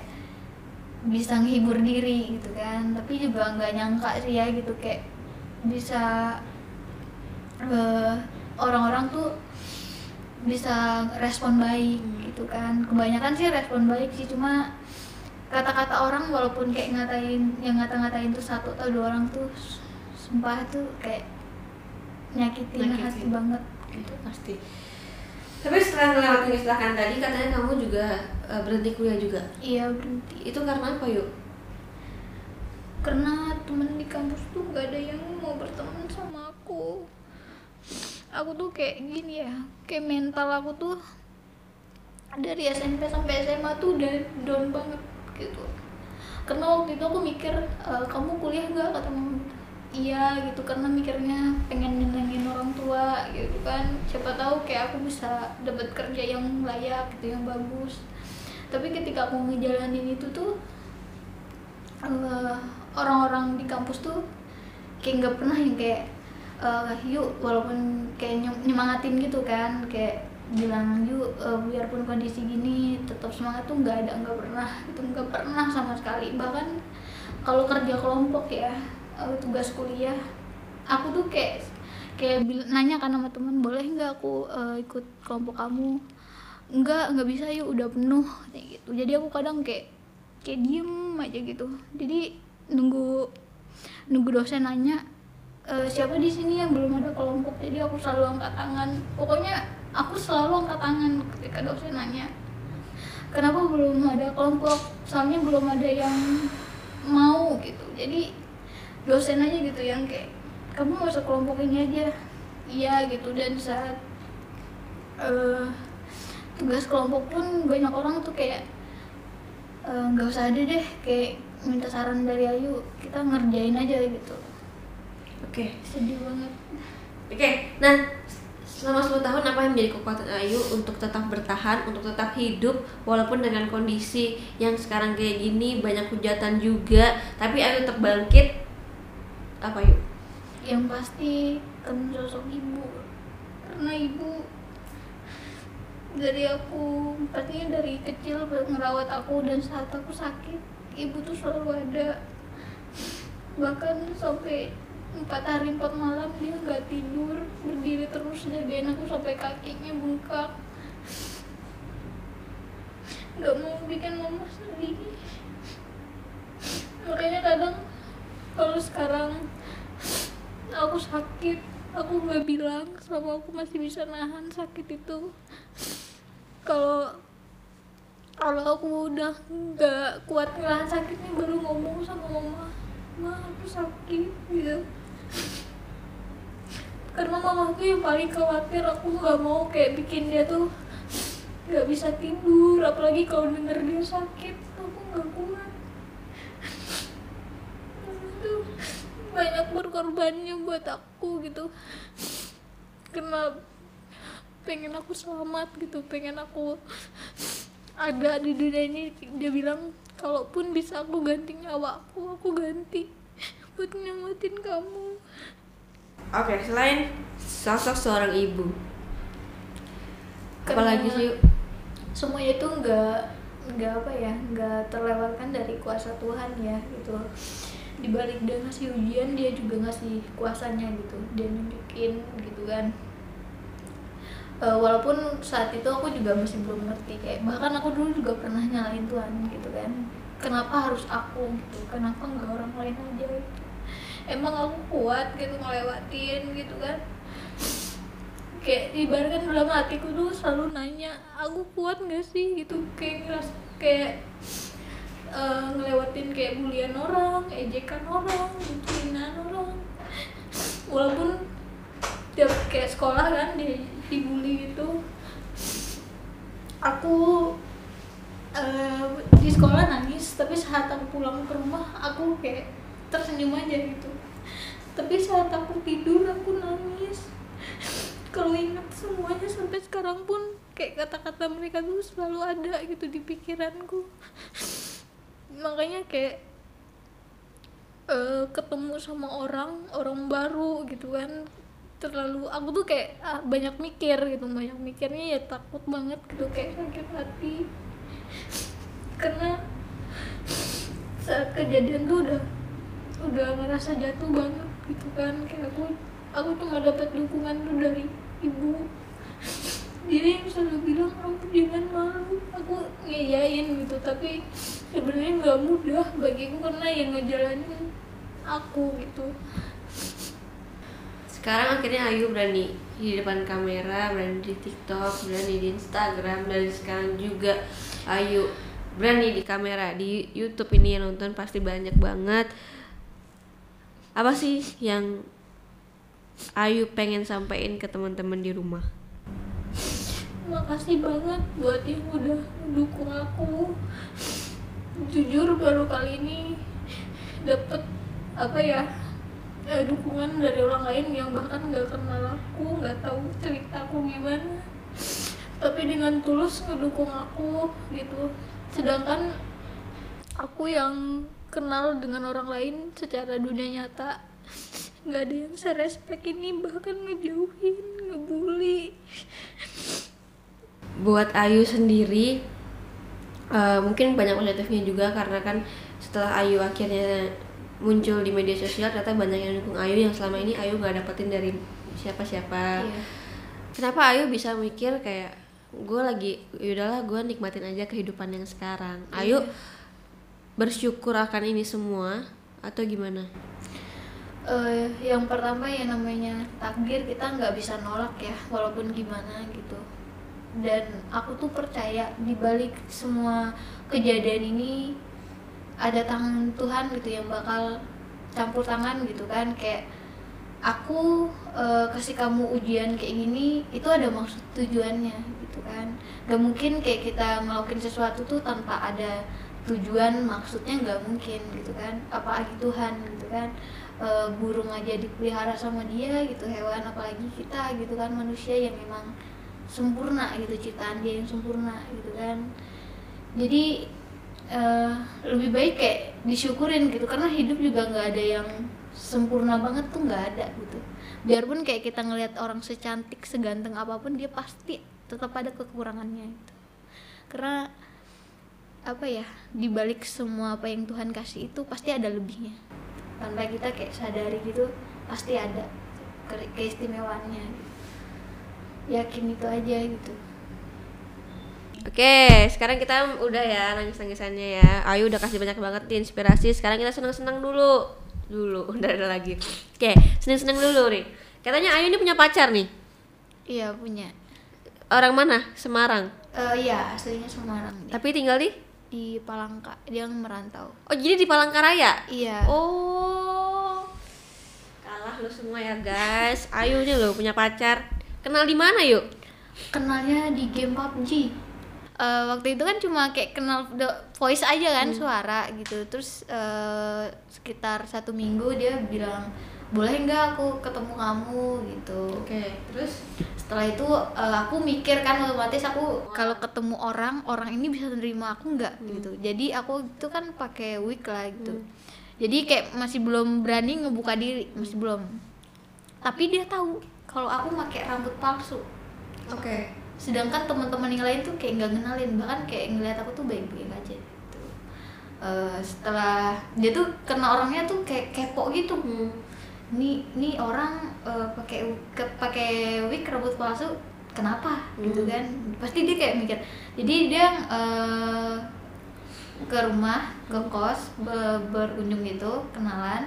bisa nghibur diri gitu kan. Tapi juga nggak nyangka sih ya gitu kayak bisa eh, orang-orang tuh bisa respon baik gitu kan. Kebanyakan sih respon baik sih cuma kata-kata orang walaupun kayak ngatain yang ngata-ngatain tuh satu atau dua orang tuh sumpah tuh kayak nyakitin, Nyakitin. hati banget. Itu pasti tapi setelah melewati kecelakaan tadi katanya kamu juga eh, berhenti kuliah juga? Iya berhenti. Itu karena apa yuk? Karena temen di kampus tuh gak ada yang mau berteman sama aku. Aku tuh kayak gini ya kayak mental aku tuh dari SMP sampai SMA tuh udah down banget gitu. Karena waktu itu aku mikir "E, kamu kuliah gak kata mama iya gitu karena mikirnya pengen nyenengin orang tua gitu kan. Siapa tahu kayak aku bisa dapat kerja yang layak gitu yang bagus. Tapi ketika aku ngejalanin itu tuh eh, orang-orang di kampus tuh kayak nggak pernah yang kayak eh, yuk walaupun kayak nyem- nyemangatin gitu kan. Kayak bilang yuk eh, biarpun kondisi gini tetap semangat tuh nggak ada nggak pernah. Itu nggak pernah sama sekali. Bahkan kalau kerja kelompok ya eh, tugas kuliah. Aku tuh kayak kayak nanya kan sama teman boleh nggak aku eh, ikut kelompok kamu? Nggak nggak bisa yuk udah penuh kayak gitu. Jadi aku kadang kayak kayak diem aja gitu. Jadi nunggu nunggu dosen nanya "E, siapa di sini yang belum ada kelompok? Jadi aku selalu angkat tangan. Pokoknya aku selalu angkat tangan ketika dosen nanya kenapa belum ada kelompok? Soalnya belum ada yang mau gitu. Jadi dosen aja gitu yang kayak kamu masuk kelompok ini aja. Iya gitu dan saat eh, tugas kelompok pun banyak orang tuh kayak eh, nggak usah ada deh kayak minta saran dari Ayu kita ngerjain aja gitu. Oke. Sedih banget. Oke nah selama 10 tahun apa yang menjadi kekuatan Ayu untuk tetap bertahan untuk tetap hidup walaupun dengan kondisi yang sekarang kayak gini banyak hujatan juga tapi Ayu tetap bangkit apa Ayu yang pasti temen sosok ibu. Karena ibu dari aku pastinya dari kecil ngerawat aku dan saat aku sakit ibu tuh selalu ada. Bahkan sampai empat hari empat malam dia nggak tidur berdiri terus jagain aku sampai kakinya bengkak. Nggak mau bikin mama sedih. Makanya kadang kalau sekarang aku sakit aku nggak bilang selama aku masih bisa nahan sakit itu. Kalau kalau aku udah nggak kuat nahan sakitnya baru ngomong sama mama ma aku sakit gitu. Karena mama tuh yang paling khawatir aku nggak mau kayak bikin dia tuh nggak bisa tidur apalagi kalau denger dia sakit aku nggak kuat itu banyak berkorbannya buat aku gitu. Karena pengen aku selamat gitu pengen aku ada di dunia ini. Dia bilang kalaupun bisa aku ganti nyawa aku aku ganti buat nyelamatin kamu. Oke selain sosok seorang ibu. Karena- apalagi sih? semuanya itu nggak nggak apa ya nggak terlewatkan dari kuasa Tuhan ya gitu di balik dia ngasih ujian dia juga ngasih kuasanya gitu. Dia nunjukin gitu kan. Eh, walaupun saat itu aku juga masih belum ngerti kayak bahkan aku dulu juga pernah nyalain Tuhan gitu kan. Kenapa harus aku gitu? Kenapa nggak orang lain aja gitu. emang aku kuat gitu ngelewatin gitu kan. Kayak ibaratkan dalam hatiku tuh selalu nanya aku kuat nggak sih? gitu. Kayak ngeras kayak eh, ngelewatin kayak bulian orang ejekan orang hinaan orang. Walaupun tiap kayak sekolah kan di dibully gitu. Aku eh, di sekolah nangis tapi saat aku pulang ke rumah aku kayak tersenyum aja gitu. Tapi saat aku tidur aku nangis. Kalau ingat semuanya sampai sekarang pun kayak kata-kata mereka tuh selalu ada gitu di pikiranku makanya kayak eh, ketemu sama orang orang baru gitu kan. Terlalu aku tuh kayak ah, banyak mikir gitu. Banyak mikirnya ya takut banget gitu. Kayak sakit hati. Karena saat kejadian tuh udah udah ngerasa jatuh banget gitu kan. Kayak aku aku cuma dapat dukungan tuh dari ibu dia yang selalu bilang kamu jangan malu aku ngeyain gitu tapi sebenarnya nggak mudah bagiku karena yang ngejalanin aku gitu. Sekarang akhirnya Ayu berani di depan kamera berani di TikTok berani di Instagram dan sekarang juga Ayu berani di kamera. Di YouTube ini yang nonton pasti banyak banget. Apa sih yang Ayu pengen sampein ke teman-teman di rumah makasih banget buat yang udah dukung aku. Jujur baru kali ini dapet apa ya eh, dukungan dari orang lain yang bahkan nggak kenal aku nggak tahu cerita aku gimana. Tapi dengan tulus ngedukung aku gitu. Sedangkan aku yang kenal dengan orang lain secara dunia nyata nggak ada yang serespek ini bahkan ngejauhin ngebully buat Ayu sendiri eh, mungkin banyak positifnya juga karena kan setelah Ayu akhirnya muncul di media sosial ternyata banyak yang dukung Ayu. Yang selama ini Ayu nggak dapetin dari siapa-siapa. Iya. kenapa Ayu bisa mikir kayak gue lagi yaudahlah gue nikmatin aja kehidupan yang sekarang. Ayu bersyukur akan ini semua atau gimana? Eh, yang pertama yang namanya takdir kita nggak bisa nolak ya walaupun gimana gitu dan aku tuh percaya di balik semua kejadian ini ada tangan Tuhan gitu yang bakal campur tangan gitu kan. Kayak aku eh, kasih kamu ujian kayak gini itu ada maksud tujuannya gitu kan. Gak mungkin kayak kita ngelakuin sesuatu tuh tanpa ada tujuan maksudnya nggak mungkin gitu kan. Apalagi Tuhan gitu kan. Eh, burung aja dipelihara sama dia gitu hewan apalagi kita gitu kan manusia yang memang sempurna gitu ciptaan dia yang sempurna gitu kan. Jadi eh, lebih baik kayak disyukurin gitu karena hidup juga nggak ada yang sempurna banget tuh nggak ada gitu. Biarpun kayak kita ngelihat orang secantik seganteng apa pun dia pasti tetap ada kekurangannya gitu. Karena apa ya dibalik semua apa yang Tuhan kasih itu pasti ada lebihnya. Tanpa kita kayak sadari gitu pasti ada ke- keistimewaannya gitu. Yakin itu aja gitu Oke, sekarang kita udah ya nangis-nangisannya ya. Ayu udah kasih banyak banget inspirasi. Sekarang kita senang-senang dulu. Dulu, udah ada lagi. Oke, senang-senang dulu nih. Katanya Ayu ini punya pacar nih. iya punya Orang mana? Semarang. Eh iya aslinya Semarang. Tapi tinggal di di Palangka dia merantau Oh, jadi di Palangkaraya. iya Oh. Kalah lu semua ya, guys. Ayu nih lo punya pacar. Kenal di mana, yuk? kenalnya di game PUBG Eh, waktu itu kan cuma kayak kenal the voice aja kan suara gitu. Terus eh, sekitar satu minggu dia bilang boleh nggak aku ketemu kamu? gitu. Oke, terus? Setelah itu eh, aku mikir kan otomatis aku kalau ketemu orang orang ini bisa nerima aku nggak? Gitu. Jadi aku itu kan pakai wig lah gitu. Jadi kayak masih belum berani ngebuka diri masih belum. Tapi dia tahu kalau aku pakai rambut palsu. Oke. sedangkan teman-teman yang lain tuh kayak nggak ngenalin bahkan kayak ngeliat aku tuh baik-baik aja gitu. Eh, setelah dia tuh kena orangnya tuh kayak kepo gitu. Hmm. nih nih orang eh, pakai wig rambut palsu kenapa? Gitu Hmm. kan. Pasti dia kayak mikir. Jadi dia eh, ke rumah ke kos be- berkunjung gitu kenalan.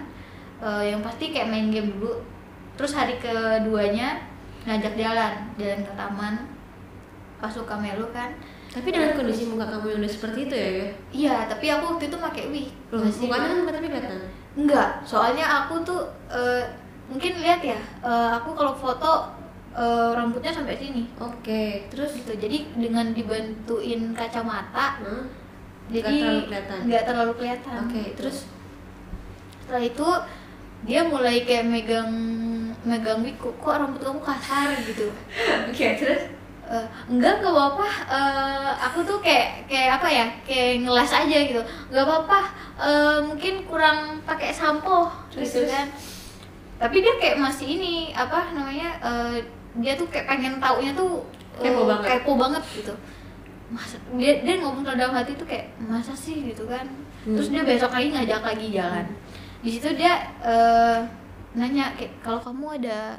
Eh, yang pasti kayak main game dulu terus hari keduanya ngajak jalan jalan ke taman pas suka melu kan Tapi dengan kondisi muka kamu yang udah seperti itu ya, ya? iya tapi aku waktu itu pakai wig Loh, mukanya kan tapi kelihatan. Enggak, soalnya aku tuh eh, mungkin lihat ya, eh, aku kalau foto eh, rambutnya sampai sini Oke, terus gitu. Jadi dengan dibantuin kacamata, Hah? jadi Nggak terlalu kelihatan. nggak terlalu kelihatan. Oke, terus Setelah itu dia mulai kayak megang megang wig kok, kok rambut kamu kasar? gitu. Oke, terus? Eh, enggak nggak apa-apa. Eh, aku tuh kayak kayak apa ya kayak ngelas aja gitu. Nggak apa-apa. Eh, mungkin kurang pakai sampo Terus, gitu kan. Tapi dia kayak masih ini apa namanya eh, dia tuh kayak pengen taunya tuh eh, Kepo banget. kepo banget gitu. Masa dia dia ngomong dalam hati tuh kayak masa sih? gitu kan. Terus dia besok lagi ngajak lagi jalan di situ dia eh, nanya kayak kalau kamu ada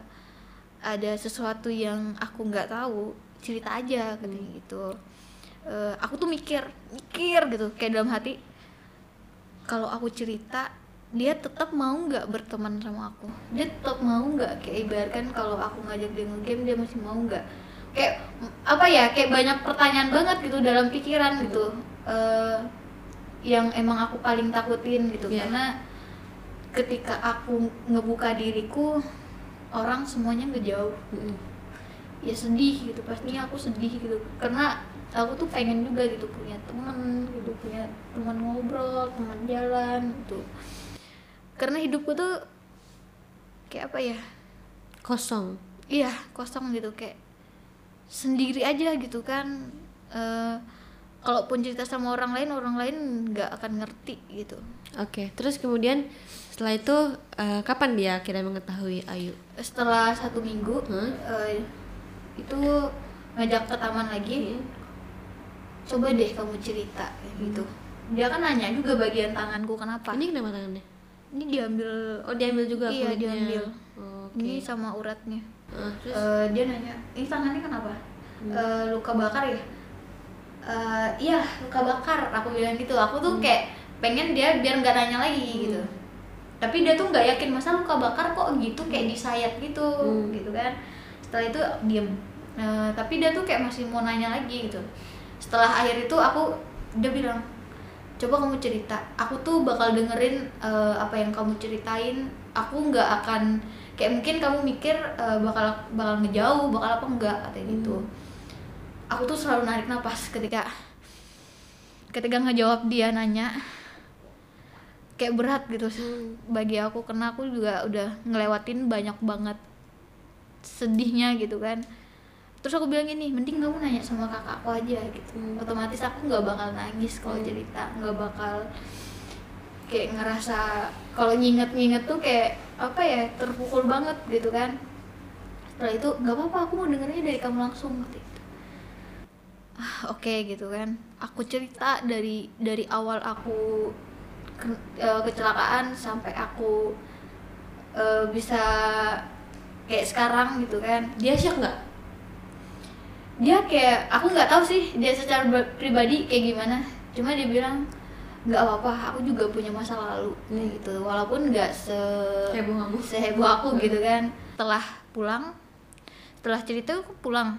ada sesuatu yang aku nggak tahu cerita aja katanya gitu. Eh, aku tuh mikir mikir gitu kayak dalam hati kalau aku cerita dia tetap mau nggak berteman sama aku? Dia tetap mau nggak kayak ibaratkan kalau aku ngajak dia ngegame dia masih mau nggak? Kayak apa ya kayak banyak pertanyaan banget gitu dalam pikiran gitu. Eh, yang emang aku paling takutin gitu Iya. karena ketika aku ngebuka diriku orang semuanya ngejauh. Mm-mm. ya sedih gitu pastinya aku sedih gitu. Karena aku tuh pengen juga gitu punya teman gitu punya teman ngobrol teman jalan gitu. Karena hidupku tuh kayak apa ya? Kosong. iya kosong gitu kayak sendiri aja gitu kan. Eh, kalaupun cerita sama orang lain orang lain nggak akan ngerti gitu. Oke, terus kemudian setelah itu eh, kapan dia akhirnya mengetahui Ayu? setelah satu minggu Hmm? eh, itu ngajak ke taman lagi. Coba deh kamu cerita kayak gitu. Dia kan nanya juga bagian tanganku kenapa? Ini kenapa tangannya? ini diambil Oh diambil juga Iya, kulitnya. diambil. Oh, Oke. ini sama uratnya. Ah, terus? Eh, dia nanya ini tangannya kenapa? Eh, luka bakar ya? Eh, iya luka bakar aku bilang gitu. Aku tuh kayak pengen dia biar nggak nanya lagi gitu tapi dia tuh nggak yakin masa luka bakar kok gitu kayak disayat gitu Hmm. gitu kan. Setelah itu diem. Eh, tapi dia tuh kayak masih mau nanya lagi gitu. Setelah akhir itu aku dia bilang coba kamu cerita. Aku tuh bakal dengerin eh, apa yang kamu ceritain. Aku nggak akan kayak mungkin kamu mikir eh, bakal bakal ngejauh bakal apa enggak katanya gitu. Aku tuh selalu narik napas ketika ketika ngejawab dia nanya kayak berat gitu. Bagi aku karena aku juga udah ngelewatin banyak banget sedihnya gitu kan. Terus aku bilang gini mending kamu nanya sama kakakku aja gitu. Otomatis aku nggak bakal nangis kalau cerita nggak bakal kayak ngerasa kalau nginget-nginget tuh kayak apa ya terpukul banget gitu kan. Setelah itu nggak apa-apa aku mau dengernya dari kamu langsung gitu. Ah oke gitu kan. Aku cerita dari dari awal aku ke- eh, kecelakaan sampai aku eh, bisa kayak sekarang gitu kan. Dia shock nggak? dia kayak aku nggak tahu sih dia secara pribadi kayak gimana. Cuma dia bilang nggak apa-apa aku juga punya masa lalu. Kayak gitu. Walaupun nggak se Heboh kamu. seheboh aku gitu kan. Setelah pulang setelah cerita aku pulang.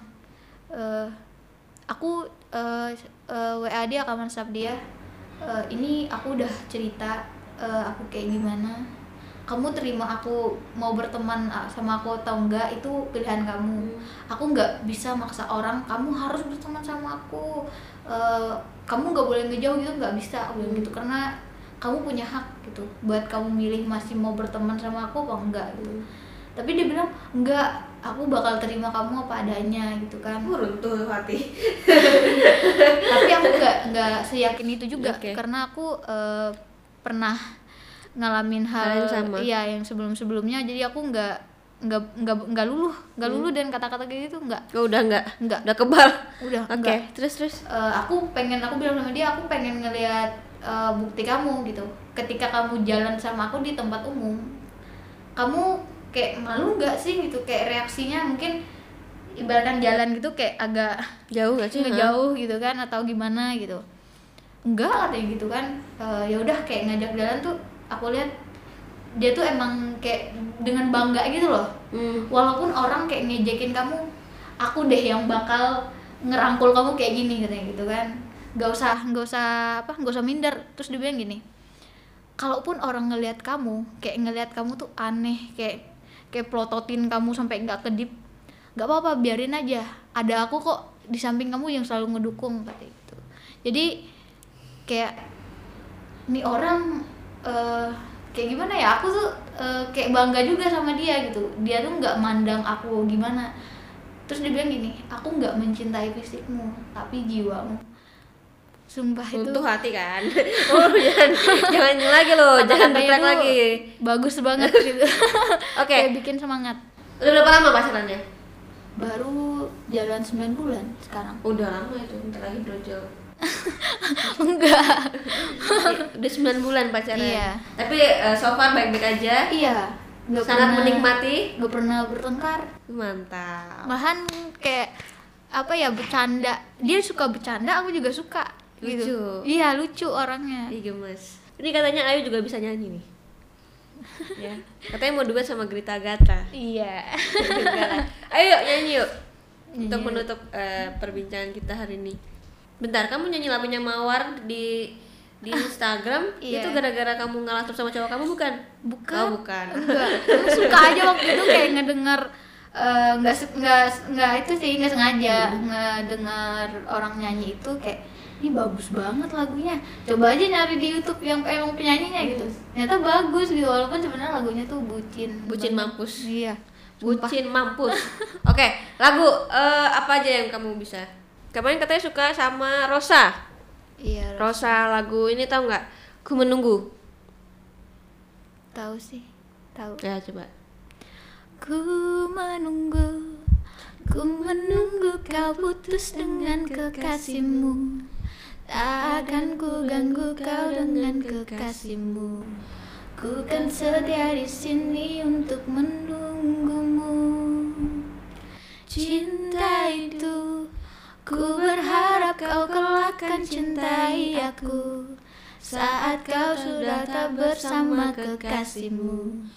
Eh, aku eh, eh, WA dia kawan WhatsApp dia Eh, ini aku udah cerita eh, aku kayak gimana. Kamu terima aku mau berteman ah, sama aku atau enggak itu pilihan kamu. Aku nggak bisa maksa orang kamu harus berteman sama aku. Eh, kamu nggak boleh ngejauh gitu. Nggak bisa aku bilang gitu. Karena kamu punya hak gitu. Buat kamu milih masih mau berteman sama aku apa enggak gitu. Tapi dia bilang enggak aku bakal terima kamu apa adanya gitu kan Runtuh hati. tapi aku nggak nggak seyakin itu juga Oke. karena aku eh, pernah ngalamin Hal hal, yang sama. iya yang sebelum sebelumnya jadi aku nggak nggak nggak nggak luluh nggak luluh dan kata-kata kayak gitu nggak Oh, udah nggak? nggak Udah kebal. udah Oke, nggak. terus terus. Eh, aku pengen aku bilang sama dia aku pengen ngelihat eh, bukti kamu gitu ketika kamu jalan sama aku di tempat umum kamu kayak malu nggak sih gitu? Kayak reaksinya mungkin ibaratkan jalan gitu kayak agak Jauh nggak sih? ngejauh gitu kan? Atau gimana gitu? Enggak katanya gitu kan. Eh, ya udah kayak ngajak jalan tuh aku lihat dia tuh emang kayak dengan bangga gitu loh. Hmm. walaupun orang kayak ngejekin kamu aku deh yang bakal ngerangkul kamu kayak gini katanya gitu kan. Nggak usah nggak usah apa nggak usah minder. Terus dia bilang gini kalaupun orang ngelihat kamu kayak ngelihat kamu tuh aneh kayak kayak plototin kamu sampai nggak kedip nggak apa-apa biarin aja. Ada aku kok di samping kamu yang selalu ngedukung katanya gitu. Jadi kayak nih orang eh, kayak gimana ya? Aku tuh eh, kayak bangga juga sama dia gitu. Dia tuh nggak mandang aku gimana. Terus dia bilang gini aku nggak mencintai fisikmu tapi jiwamu sumpah itu Runtuh hati kan. oh, jangan jangan lagi loh, jangan tuh lagi. bagus banget gitu Oke. kayak bikin semangat Udah berapa lama pacarannya? baru jalan 9 bulan sekarang Udah lama itu, bentar lagi brojol. enggak Udah 9 bulan pacaran. Iya. Tapi eh, so far baik-baik aja. iya nggak Sangat pernah- menikmati. nggak pernah bertengkar Mantap. malahan kayak apa ya bercanda dia suka bercanda aku juga suka gitu Lucu. iya lucu orangnya Ih gemes. Ini katanya Ayu juga bisa nyanyi nih. ya. Katanya mau duet sama Grita Gata. iya Ayo nyanyi yuk. Untuk menutup eh, perbincangan kita hari ini. Bentar, kamu nyanyi lagunya Mawar di di Instagram Iya. itu gara-gara kamu ngalah terus sama cowok kamu bukan? bukan Oh, bukan. enggak Aku suka aja waktu itu kayak ngedenger eh, nggak se- nggak nggak itu sih nggak sengaja ngedengar orang nyanyi itu kayak ini bagus banget lagunya coba aja nyari di YouTube yang emang penyanyinya gitu ternyata bagus gitu walaupun sebenarnya lagunya tuh bucin Bucin banget. mampus. iya Sumpah. Bucin mampus. Oke, lagu eh, apa aja yang kamu bisa? Kemarin katanya suka sama Rosa. Iya. Rosa lagu ini tahu nggak? Ku menunggu. Tahu sih. Tahu. Ya coba. Ku menunggu, ku menunggu kau putus dengan kekasihmu. Tak akan ku ganggu kau dengan kekasihmu. Ku kan setia di sini untuk menunggumu. Cinta itu, ku berharap kau kelak akan cintai aku. Saat kau sudah tak bersama kekasihmu.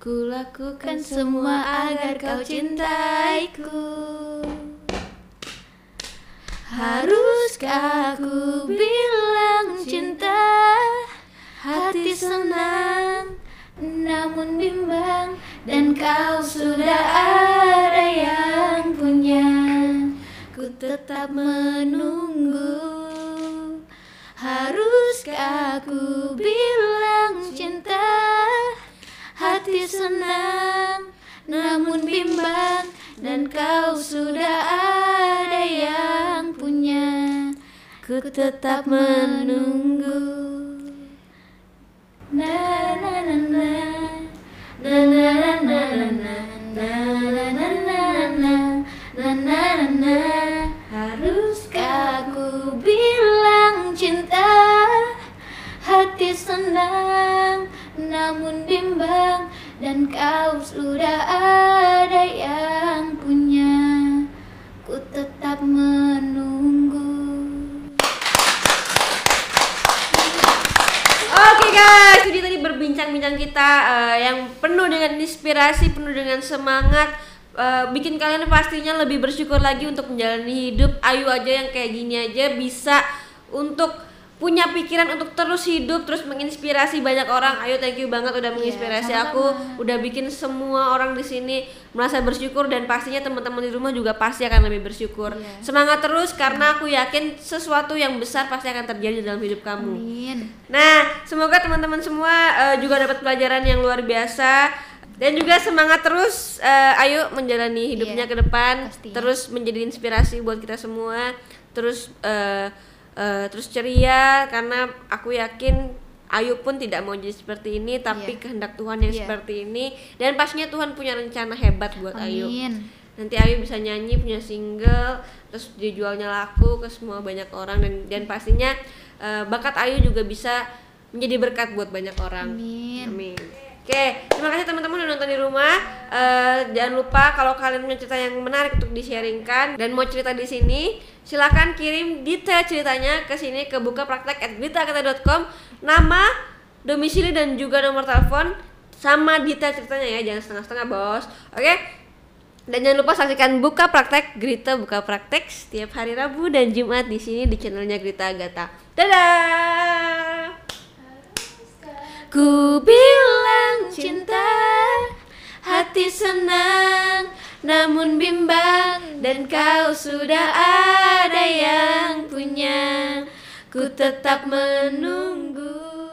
Ku lakukan semua agar kau cintaiku Haruskah aku bilang cinta Hati senang namun bimbang Dan kau sudah ada yang punya. Ku tetap menunggu. Haruskah aku bilang cinta? Hati senang namun bimbang Dan kau sudah ada yang Ku tetap menunggu Na na na na Na na na na na na na na na na na na na Haruskah aku bilang cinta Hati senang namun bimbang Dan kau sudah ada yang punya Ku tetap menunggu Oke guys, jadi tadi berbincang-bincang kita eh, yang penuh dengan inspirasi, penuh dengan semangat, eh, bikin kalian pastinya lebih bersyukur lagi untuk menjalani hidup. Ayu aja yang kayak gini aja bisa untuk punya pikiran untuk terus hidup, terus menginspirasi banyak orang. Ayo thank you banget udah menginspirasi sama-sama. aku, udah bikin semua orang di sini merasa bersyukur dan pastinya teman-teman di rumah juga pasti akan lebih bersyukur. Iya. Semangat terus karena aku yakin sesuatu yang besar pasti akan terjadi dalam hidup kamu. Amin Nah, semoga teman-teman semua eh, juga dapat pelajaran yang luar biasa dan juga semangat terus eh, ayo menjalani hidupnya Iya, ke depan, pastinya. terus menjadi inspirasi buat kita semua, terus eh, eh, terus ceria karena aku yakin Ayu pun tidak mau jadi seperti ini, tapi Iya. kehendak Tuhan yang Iya. seperti ini dan pastinya Tuhan punya rencana hebat buat Ayu Amin nanti Ayu bisa nyanyi punya single terus dijualnya laku ke semua banyak orang dan dan pastinya eh, bakat Ayu juga bisa menjadi berkat buat banyak orang Amin. Amin. Oke, terima kasih teman-teman udah nonton di rumah. Eh, jangan lupa kalau kalian punya cerita yang menarik untuk di-sharingkan dan mau cerita di sini, silakan kirim detail ceritanya ke sini ke buka praktek nama, domisili dan juga nomor telepon sama detail ceritanya ya, jangan setengah-setengah bos. Oke? Dan jangan lupa saksikan buka praktek Grita buka praktek setiap hari Rabu dan Jumat di sini di channelnya Grita Agatha. Dadah. Ku bilang cinta Hati senang Namun bimbang Dan kau sudah ada yang punya. Ku tetap menunggu